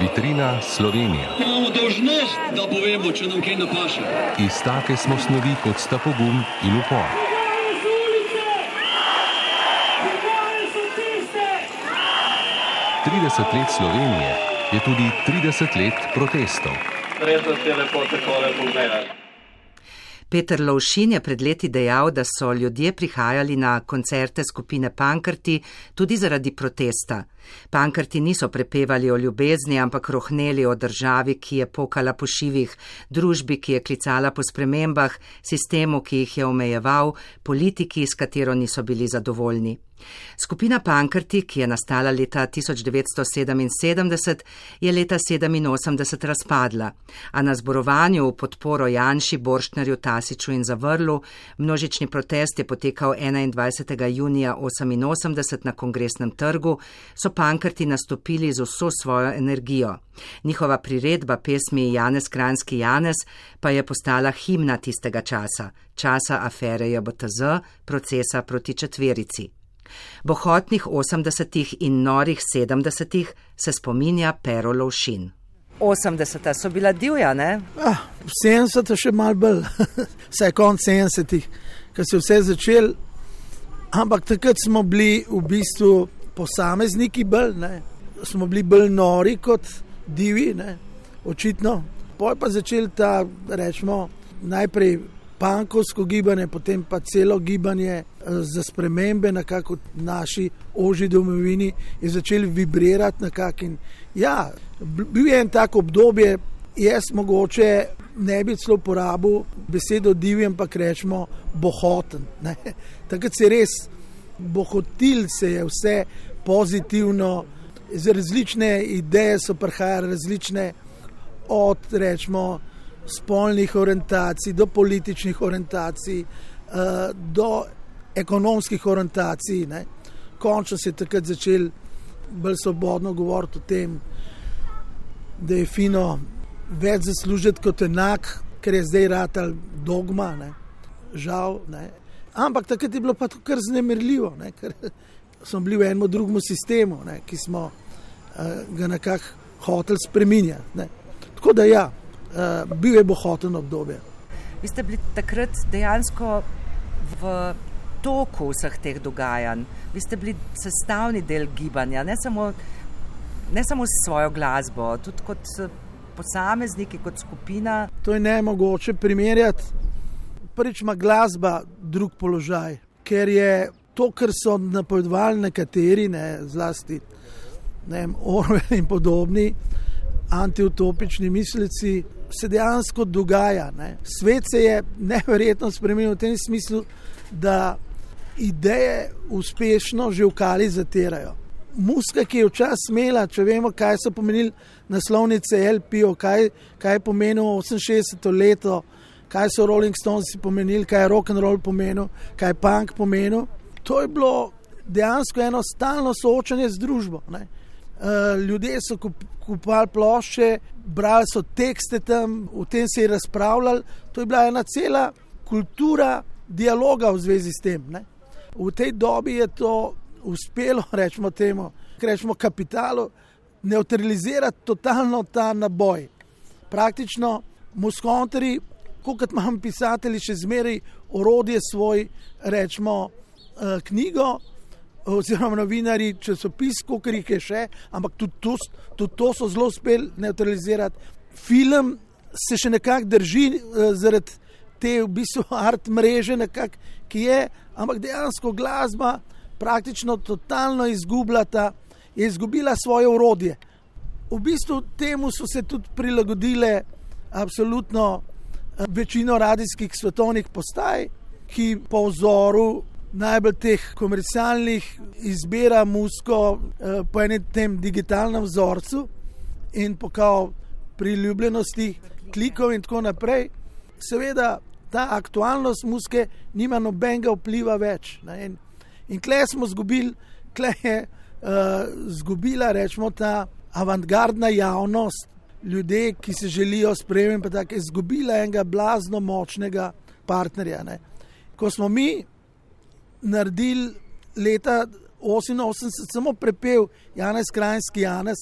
Vitrina Slovenija. Imamo dožnost, da povemo, če nam kaj napaša. Iz take smo snovi kot sta pogum in upor. Trideset let Slovenije je tudi 30 let protestov. Res je lepo takole pogledati. Peter Lovšin je pred leti dejal, da so ljudje prihajali na koncerte skupine Pankrti tudi zaradi protesta. Pankrti niso prepevali o ljubezni, ampak rohneli o državi, ki je pokala po šivih, družbi, ki je klicala po spremembah, sistemu, ki jih je omejeval, politiki, s katero niso bili zadovoljni. Skupina Pankrti, ki je nastala leta 1977, je leta 1987 razpadla, a na zborovanju v podporo Janši, Borštnerju, Tasiču in Zavrlu množični protest je potekal 21. junija 1988 na kongresnem trgu, so Pankrti nastopili z vso svojo energijo. Njihova priredba pesmi Janez Kranski Janez pa je postala himna tistega časa, časa afere JBTZ, procesa proti četverici. Bohotnih 80-ih in norih 70-ih se spominja Pero Lovšin. 80-ta so bila divja, ne? Ah, 70-ta še mal bolj, vse konc 70-ih, ko se je vse začel. Ampak takrat smo bili v bistvu posamezniki bolj, ne? smo bili bolj nori kot divi, ne? očitno. Poj pa začel ta, rečemo, najprej pankovsko gibanje, potem pa celo gibanje eh, za spremembe na kako naši oži domovini je začel vibrirati na kak in ja, bil je en tak obdobje, jaz mogoče ne bi celo uporabil besedo divji, ampak rečemo bohoten. Ne? Takrat se res bohotil se je vse pozitivno, z različne ideje so prihajale različne od rečemo spolnih orientacij, do političnih orientacij, uh, do ekonomskih orientacij. Ne. Končno se je takrat začel bolj svobodno govoriti o tem, da je fino več zaslužiti kot enak, ker je zdaj ratal dogma, ne. žal. Ne. Ampak takrat je bilo pa to kar znemirljivo, ne, ker smo bili v enem drugem sistemu, ne, ki smo uh, ga nekako hoteli spremenjati. Tako da ja bil je bohoten obdobje. Vi ste bili takrat dejansko v toku vseh teh dogajanj, vi ste bili sestavni del gibanja, ne samo, ne samo s svojo glasbo, tudi kot eh, posamezniki, kot skupina. To je ne mogoče primerjati. Prvič ima glasba drug položaj, ker je to, kar so napovedovali nekateri, ne, zlasti ne, Orwell in podobni antiutopični mislici, se dejansko dogaja. Ne. Svet se je neverjetno spremenil v tem smislu, da ideje uspešno že v kali zatirajo. Muska, ki je včasih imela, če vemo, kaj so pomenili naslovnice LPO, kaj, kaj je pomenilo 68. leto, kaj so Rolling Stones pomenili, kaj je rock and roll pomenil, kaj je punk pomenil. To je bilo dejansko eno stalno soočanje z družbo. Ne. Uh, ljudje so kupovali plošče, brali so tekste tam, o tem se je razpravljali. To je bila ena cela kultura dialoga v zvezi s tem. Ne? V tej dobi je to uspelo, rečemo temu, rečemo kapitalu, neutralizirati totalno ta naboj. Praktično muskonteri, kot imam pisatelji, še zmeraj orodje svoj, rečemo uh, knjigo oziroma novinari, časopis, kot jih je še, ampak tudi to, tudi to so zelo uspeli neutralizirati. Film se še nekako drži uh, zaradi te v bistvu art mreže, nekak, ki je, ampak dejansko glasba praktično totalno izgubljata, je izgubila svoje urodje. V bistvu temu so se tudi prilagodile absolutno uh, večino radijskih svetovnih postaj, ki po vzoru najbolj teh komercialnih izbira musko eh, po enem tem digitalnem vzorcu in po kao priljubljenosti klikov in tako naprej. Seveda ta aktualnost muske nima nobenega vpliva več. In, in klej smo zgubili, klej je uh, zgubila, rečemo, ta avantgardna javnost, ljudje, ki se želijo spremljati, pa tako je zgubila enega blazno močnega partnerja. Ne. Ko smo mi naredili leta 88, samo prepel Janez Krajinski Janez,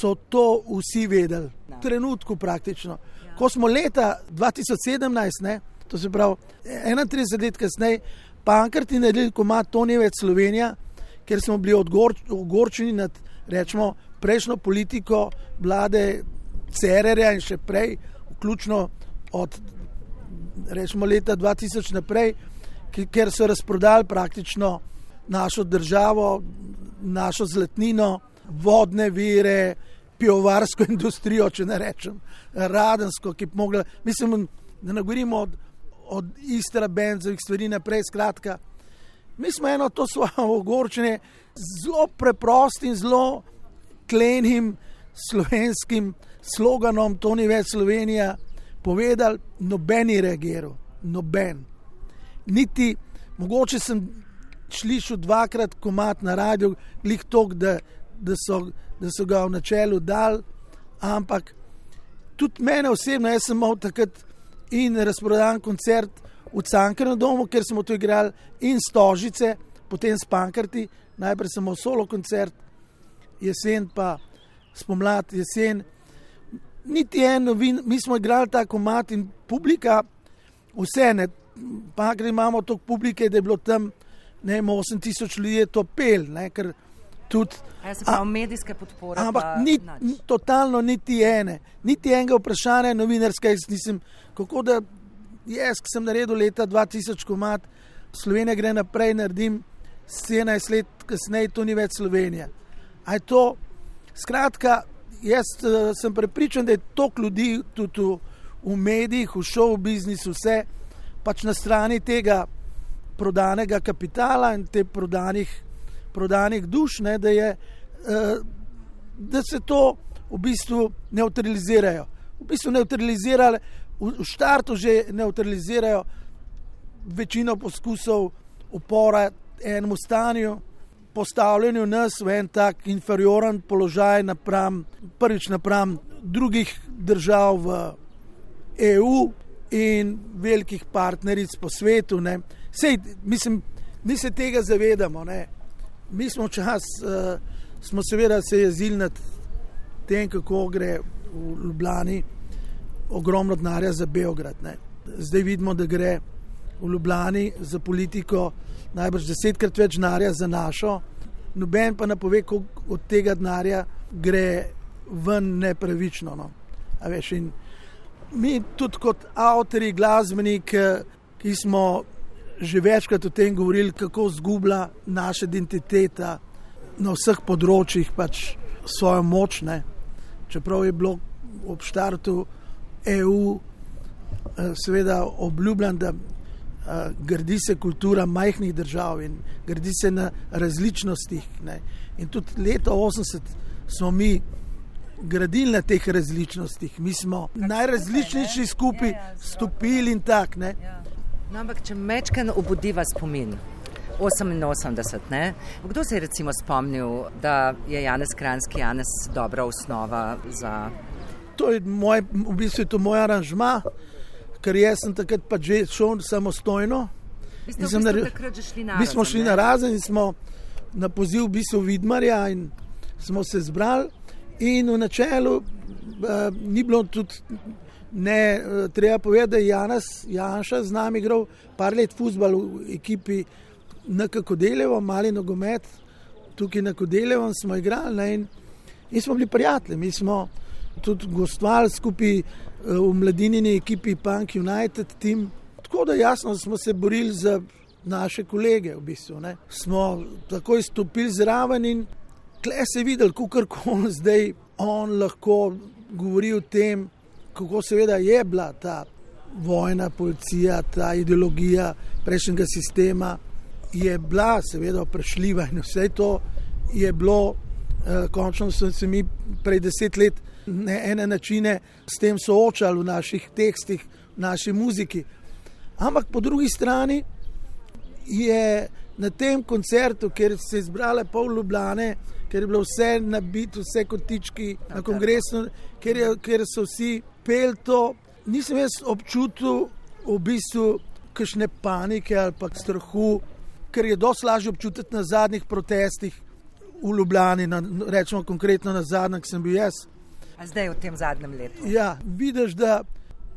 so to vsi vedeli, v trenutku praktično. Ko smo leta 2017, ne, to se pravi 31 let kasneje, pankrti naredili komat To ni več Slovenija, ker smo bili ogorčeni nad rečemo, prejšnjo politiko vlade Cererja in še prej, vključno od rečemo, leta 2000 naprej, ker so razprodali praktično našo državo, našo zlatnino, vodne vire, pivovarsko industrijo, če ne rečem, radensko, ki bi mogla, mislim, da ne govorimo od, od istra benzovih stvari naprej, skratka. Mi smo eno to svoje ogorčenje zelo preprostim, zelo klenim slovenskim sloganom, to ni več Slovenija, povedali, noben je reagiral, noben. Niti, mogoče sem slišal dvakrat komat na radiju, glih tok, da, da, so, da so ga v načelu dal, ampak tudi mene osebno, jaz sem imel takrat in razprodan koncert v Cankarnem domu, ker smo to igrali in stožice, potem s pankrti, najprej samo solo koncert, jesen pa spomlad, jesen. Niti en novin, mi smo igrali ta komat in publika, vse ne, pa gre imamo toliko publike, da je bilo tam ne vem, 8000 ljudi to pel, ne, ker tudi. Ja, se pravi, medijske podpore. Ampak ni, ni, totalno niti ene, niti enega vprašanja novinarskega, jaz nisem, kako da jaz, ki sem naredil leta 2000 komat, Slovenija gre naprej, naredim 17 let kasneje, to ni več Slovenija. Aj to, skratka, jaz uh, sem prepričan, da je toliko ljudi tudi v, v medijih, v šovu biznisu, vse pač na strani tega prodanega kapitala in te prodanih, prodanih duš, ne, da, je, uh, da se to v bistvu neutralizirajo. V bistvu neutralizirajo, v štartu že neutralizirajo večino poskusov upora enemu stanju, postavljanju nas v en tak inferioren položaj, napram, prvič napram drugih držav v EU in velikih partneric po svetu. Sej, mislim, mi se tega zavedamo. Ne? Mi smo čas, uh, smo seveda se jezili nad tem, kako gre v Ljubljani ogromno denarja za Beograd. Ne? Zdaj vidimo, da gre v Ljubljani za politiko najbrž desetkrat več denarja za našo, noben pa ne pove, koliko od tega denarja gre ven nepravično. No. Veš, mi, tudi kot avtori, glasbeniki, ki smo že večkrat o tem govorili, kako zgublja naša identiteta na vseh področjih, pač svojo moč. Ne. Čeprav je bilo ob štartu EU, eh, seveda obljubljen, da gradi se kultura majhnih držav in gradi se na različnostih. Ne. In tudi leta 80 smo mi gradili na teh različnostih, mi smo najrazličnejši skupaj ja, stopili in tako. Ja. No, ampak če mečken obudiva spomin. 88. Ne? Kdo se je recimo spomnil, da je Janez Kranski Janez dobra osnova za. To je moj, v bistvu je to moj aranžma ker jaz sem takrat pa že šel samostojno. Mi smo šli na razen in smo na poziv v bistvu Vidmarja in smo se zbrali. In v načelu uh, ni bilo tudi, ne, uh, treba povedati, da je Janas Janša z nami igral par let futbal v ekipi nekako delevo, mali nogomet, tukaj na Kodelevo smo igrali ne, in, in smo bili prijatelji. Mi smo tudi gostovali skupaj v mladini ekipi Punk United Team. Tako da jasno smo se borili za naše kolege, v bistvu. Ne. Smo takoj stopili zraven in kle se videli, kako koli zdaj on lahko govori o tem, kako seveda je bila ta vojna, policija, ta ideologija prejšnjega sistema. Je bila seveda prešljiva in vse to je bilo, eh, končno smo se mi pred deset leti na ene načine s tem soočali v naših tekstih, v naši muziki. Ampak po drugi strani je na tem koncertu, kjer se je zbrala pol Ljubljane, ker je bilo vse nabito, vse kotički na kongresu, ker, je, ker so vsi pel to, nisem jaz občutil v bistvu kakšne panike ali pa strahu, ker je dosti lažje občutiti na zadnjih protestih v Ljubljani, na, rečemo konkretno na zadnjem, ki sem bil jaz. A zdaj v tem zadnjem letu. Ja, vidiš, da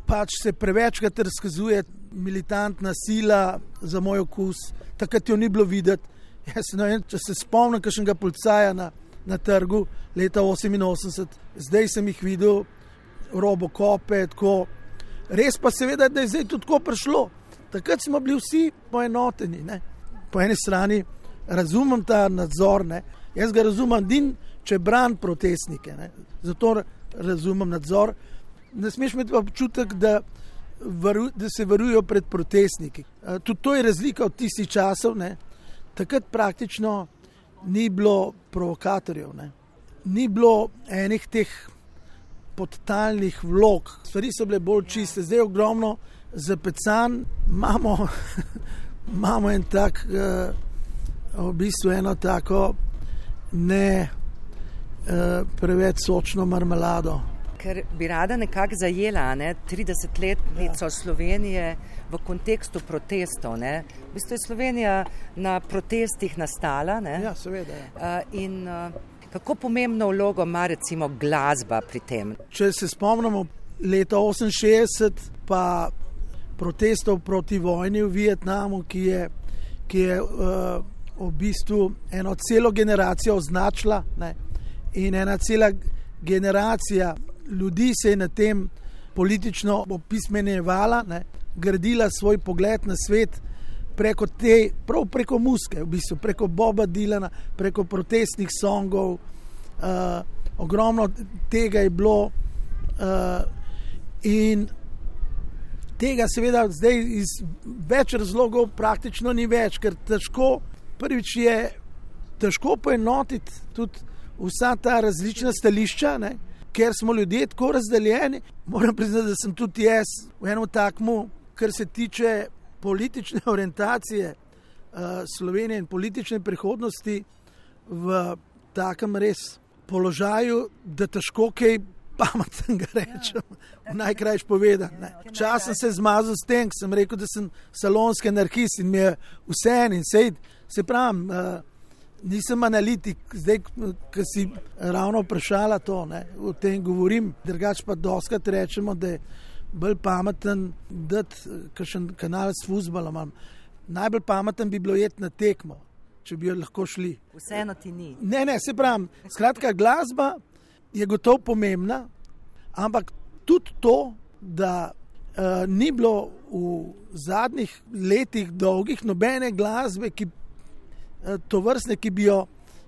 pač se prevečkrat razkazuje militantna sila za moj okus, takrat jo ni bilo videti. Jaz, no, če se spomnim, kakšnega policaja na, na trgu leta 88, zdaj sem jih videl, robo kope, tako. Res pa seveda, da je zdaj tudi tako prišlo. Takrat smo bili vsi poenoteni. Ne? Po eni strani razumem ta nadzor, ne? jaz ga razumem, din, če bran protestnike, ne? zato razumem nadzor. Ne smeš imeti občutek, da, varu, da se varujo pred protestniki. Tudi to je razlika od tistih časov. Ne? Takrat praktično ni bilo provokatorjev, ne? ni bilo enih teh podtalnih vlog, stvari so bile bolj čiste, zdaj je ogromno zapecan, imamo, imamo en tak, v bistvu eno tako ne preveč sočno marmelado. Ker bi rada nekako zajela ne, 30-letnico ja. Slovenije v kontekstu protestov. Ne. V bistvu je Slovenija na protestih nastala. Ne. Ja, seveda. Ja. Uh, in, uh, Kako pomembno vlogo ima recimo glasba pri tem? Če se spomnimo leta 68, pa protestov proti vojni v Vietnamu, ki je, ki je uh, v bistvu eno celo generacijo označila ne? in ena cela generacija ljudi se je na tem politično opismenjevala, ne? gradila svoj pogled na svet preko te, prav preko muske, v bistvu, preko Boba Dilana, preko protestnih songov. Uh, ogromno tega je bilo, uh, in tega, seveda, zdaj iz več razlogov praktično ni več, ker težko, prvič je težko poenotiti tudi vsa ta različna stališča. Ne? Ker smo ljudje tako razdeljeni, moram priznati, da sem tudi jaz v enem takmu, kar se tiče politične orientacije uh, Slovenije in politične prihodnosti v takem res položaju, da težko kaj pametnega rečem, ja, najkrajš povedan. Čas sem se zmazal s tem, sem rekel, da sem salonski anarhist in mi je vse en in sej, se pravim. Uh, Nisem analitik, zdaj, ki si ravno vprašala to, ne, o tem govorim. Drugač pa doskrat rečemo, da je bolj pameten, da je kanal s fusbolom. Najbolj pameten bi bilo jeti na tekmo, če bi jo lahko šli. Vseeno ti ni. Ne, ne, se pravi. Skratka, glasba je gotovo pomembna, ampak tudi to, da uh, ni bilo v zadnjih letih dolgih nobene glasbe, ki, uh, to vrstne, ki bi jo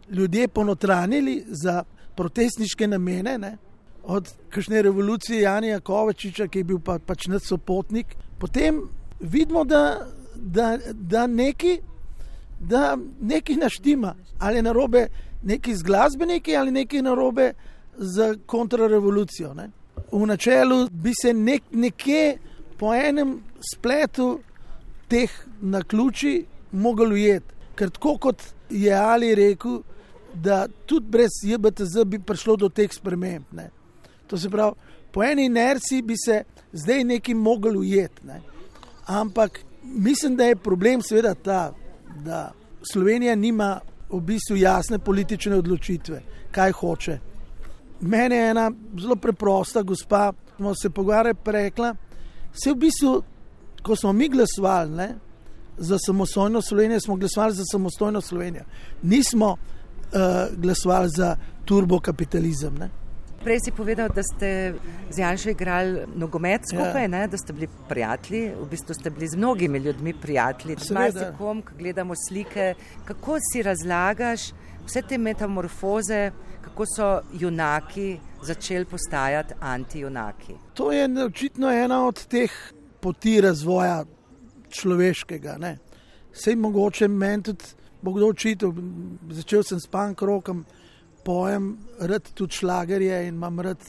ljudje ponotranili za protestniške namene. Ne? od kakšne revolucije Jana Kovačiča, ki je bil pa, pač nad sopotnik, potem vidimo, da, da, da neki. Da nekaj naštima, ali je narobe nekaj z glasbeniki, ali nekaj narobe z kontrarevolucijo. Ne? V načelu bi se nek, nekje po enem spletu teh na ključi mogel ujeti. Ker tako kot je Ali rekel, da tudi brez JBTZ bi prišlo do teh sprememb. Ne? To se pravi, po eni inerciji bi se zdaj nekaj mogel ujeti. Ne? Ampak mislim, da je problem seveda ta, da Slovenija nima v bistvu jasne politične odločitve, kaj hoče. Mene je ena zelo preprosta gospa, smo se pogovarjali, rekla, se v bistvu, ko smo mi glasovali za samostojno Slovenijo, smo glasovali za samostojno Slovenijo. Nismo uh, glasovali za turbokapitalizem. Ne. Prej si povedal, da ste z Janšo igrali nogomet skupaj, ja. ne, da ste bili prijatelji, v bistvu ste bili z mnogimi ljudmi prijatelji. Z marsikom, ko gledamo slike, kako si razlagaš vse te metamorfoze, kako so junaki začeli postajati antijunaki. To je očitno ena od teh poti razvoja človeškega. Ne. Sej mogoče meni tudi bo kdo učitelj, začel sem s pankrokom pojem, rad tudi šlagerje in imam rad.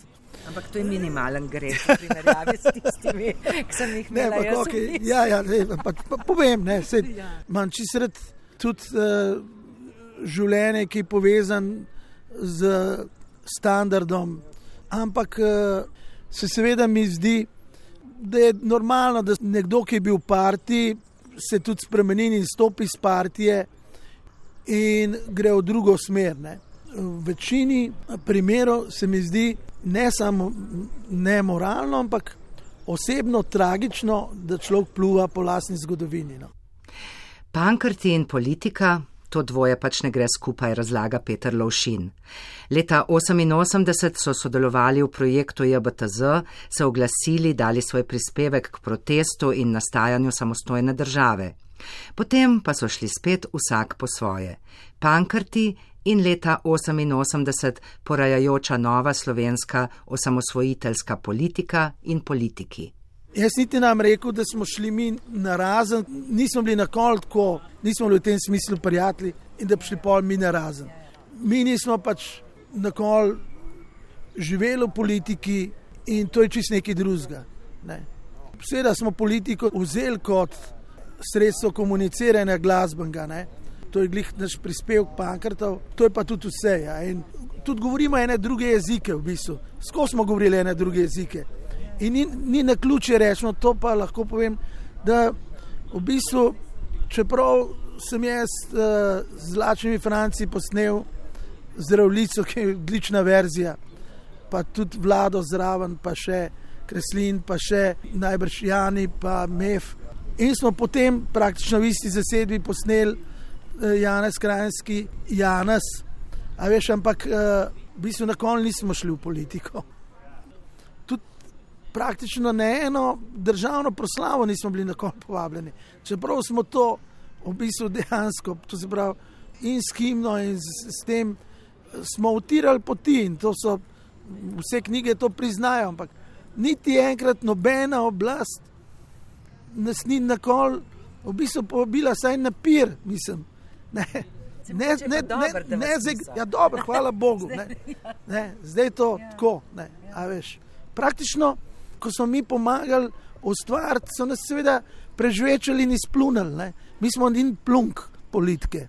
Ampak to je minimalen greh, pri primerjavi s tistimi, ki sem jih imel. Ne, okay, ja, ja, ne, pa, pa, povem, ne, se, ja. imam čist rad tudi uh, življenje, ki je povezan z standardom. Ampak uh, se seveda mi zdi, da je normalno, da nekdo, ki je bil v partiji, se tudi spremeni in stopi iz partije. in gre v drugo smer. Ne. V večini primerov se mi zdi ne samo nemoralno, ampak osebno tragično, da človek pluva po lastni zgodovini. No. Pankrti in politika, to dvoje pač ne gre skupaj, razlaga Peter Lovšin. Leta 1988 so sodelovali v projektu JBTZ, se oglasili, dali svoj prispevek k protestu in nastajanju samostojne države. Potem pa so šli spet vsak po svoje. Pankrti in leta 1988 porajajoča nova slovenska osamosvojiteljska politika in politiki. Jaz niti nam rekel, da smo šli mi na razen, nismo bili na kol tako, nismo bili v tem smislu prijatelji in da bi šli pol mi na razen. Mi nismo pač na kol živeli v politiki in to je čist nekaj drugega. Ne. Seveda smo politiko vzeli kot sredstvo komuniciranja glasbenega, ne. to je glih naš prispevek pankrtov, to je pa tudi vse. Ja. Tudi govorimo ene druge jezike v bistvu, skozi smo govorili ene druge jezike. In ni, ni na ključe rečeno, to pa lahko povem, da v bistvu, čeprav sem jaz uh, z lačnimi Franci posnel zdravljico, ki je odlična verzija, pa tudi vlado zraven, pa še kreslin, pa še najbrž Jani, pa Mef. In smo potem praktično v isti zasedbi posneli uh, Janes Krajinski, Janes, a veš, ampak uh, v bistvu na koncu nismo šli v politiko praktično na eno državno proslavo nismo bili na koncu povabljeni. Čeprav smo to v bistvu dejansko, to se pravi, in s kimno, in s, s tem smo utirali poti in to so vse knjige to priznajo, ampak niti enkrat nobena oblast nas ni na kol, v bistvu povabila saj na pir, mislim. Ne. Ne, ne, ne, ne, zdaj, ja, dobro, hvala Bogu. Ne, ne, zdaj je to ja. tako. Ne, veš, praktično ko smo mi pomagali ustvariti, so nas seveda prežvečali in izplunili. Mi smo in plunk politike,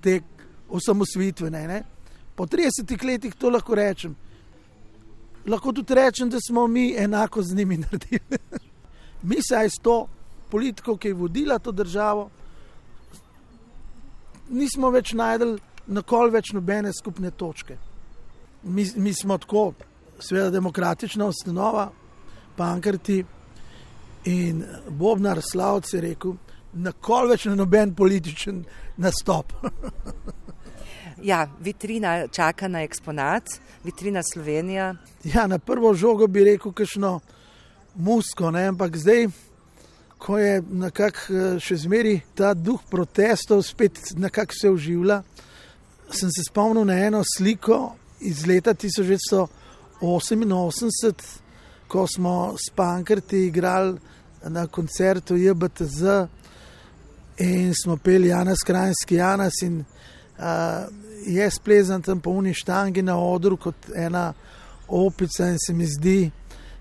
te osamosvitvene. Po 30 letih to lahko rečem. Lahko tudi rečem, da smo mi enako z njimi naredili. mi saj s to politiko, ki je vodila to državo, nismo več najdel na kol več nobene skupne točke. Mi, mi smo tako, seveda, demokratična osnova, pankrti in Bobnar Slavc je rekel, na kol več na noben političen nastop. ja, vitrina čaka na eksponat, vitrina Slovenija. Ja, na prvo žogo bi rekel, kakšno musko, ne? ampak zdaj, ko je nekako še zmeri ta duh protestov spet nekako se oživlja, sem se spomnil na eno sliko iz leta 1988 ko smo s Pankrti igrali na koncertu JBTZ in smo peli Janas Krajinski Janas in uh, jaz plezam tam po uni štangi na odru kot ena opica in se mi zdi,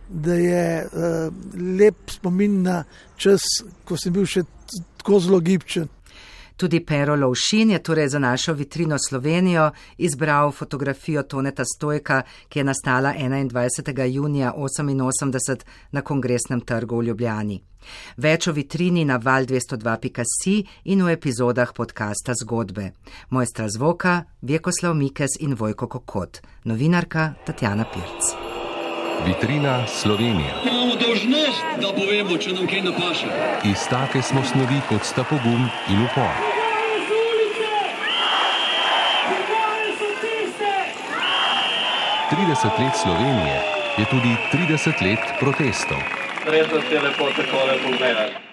da je uh, lep spomin na čas, ko sem bil še tako zelo gibčen. Tudi Pero Lovšin je torej za našo vitrino Slovenijo izbral fotografijo Toneta Stojka, ki je nastala 21. junija 1988 na Kongresnem trgu v Ljubljani. Več o vitrini na val202.si in v epizodah podcasta Zgodbe. Mojstra zvoka Vjekoslav Mikes in Vojko Kokot, novinarka Tatjana Pirc. Vitrina Slovenija. Imamo dožnost, da povemo, če nam kaj napaše. Iz take smo snovi kot sta pogum in upor. 30 let Slovenije je tudi 30 let protestov. Res je lepo takole pogledati.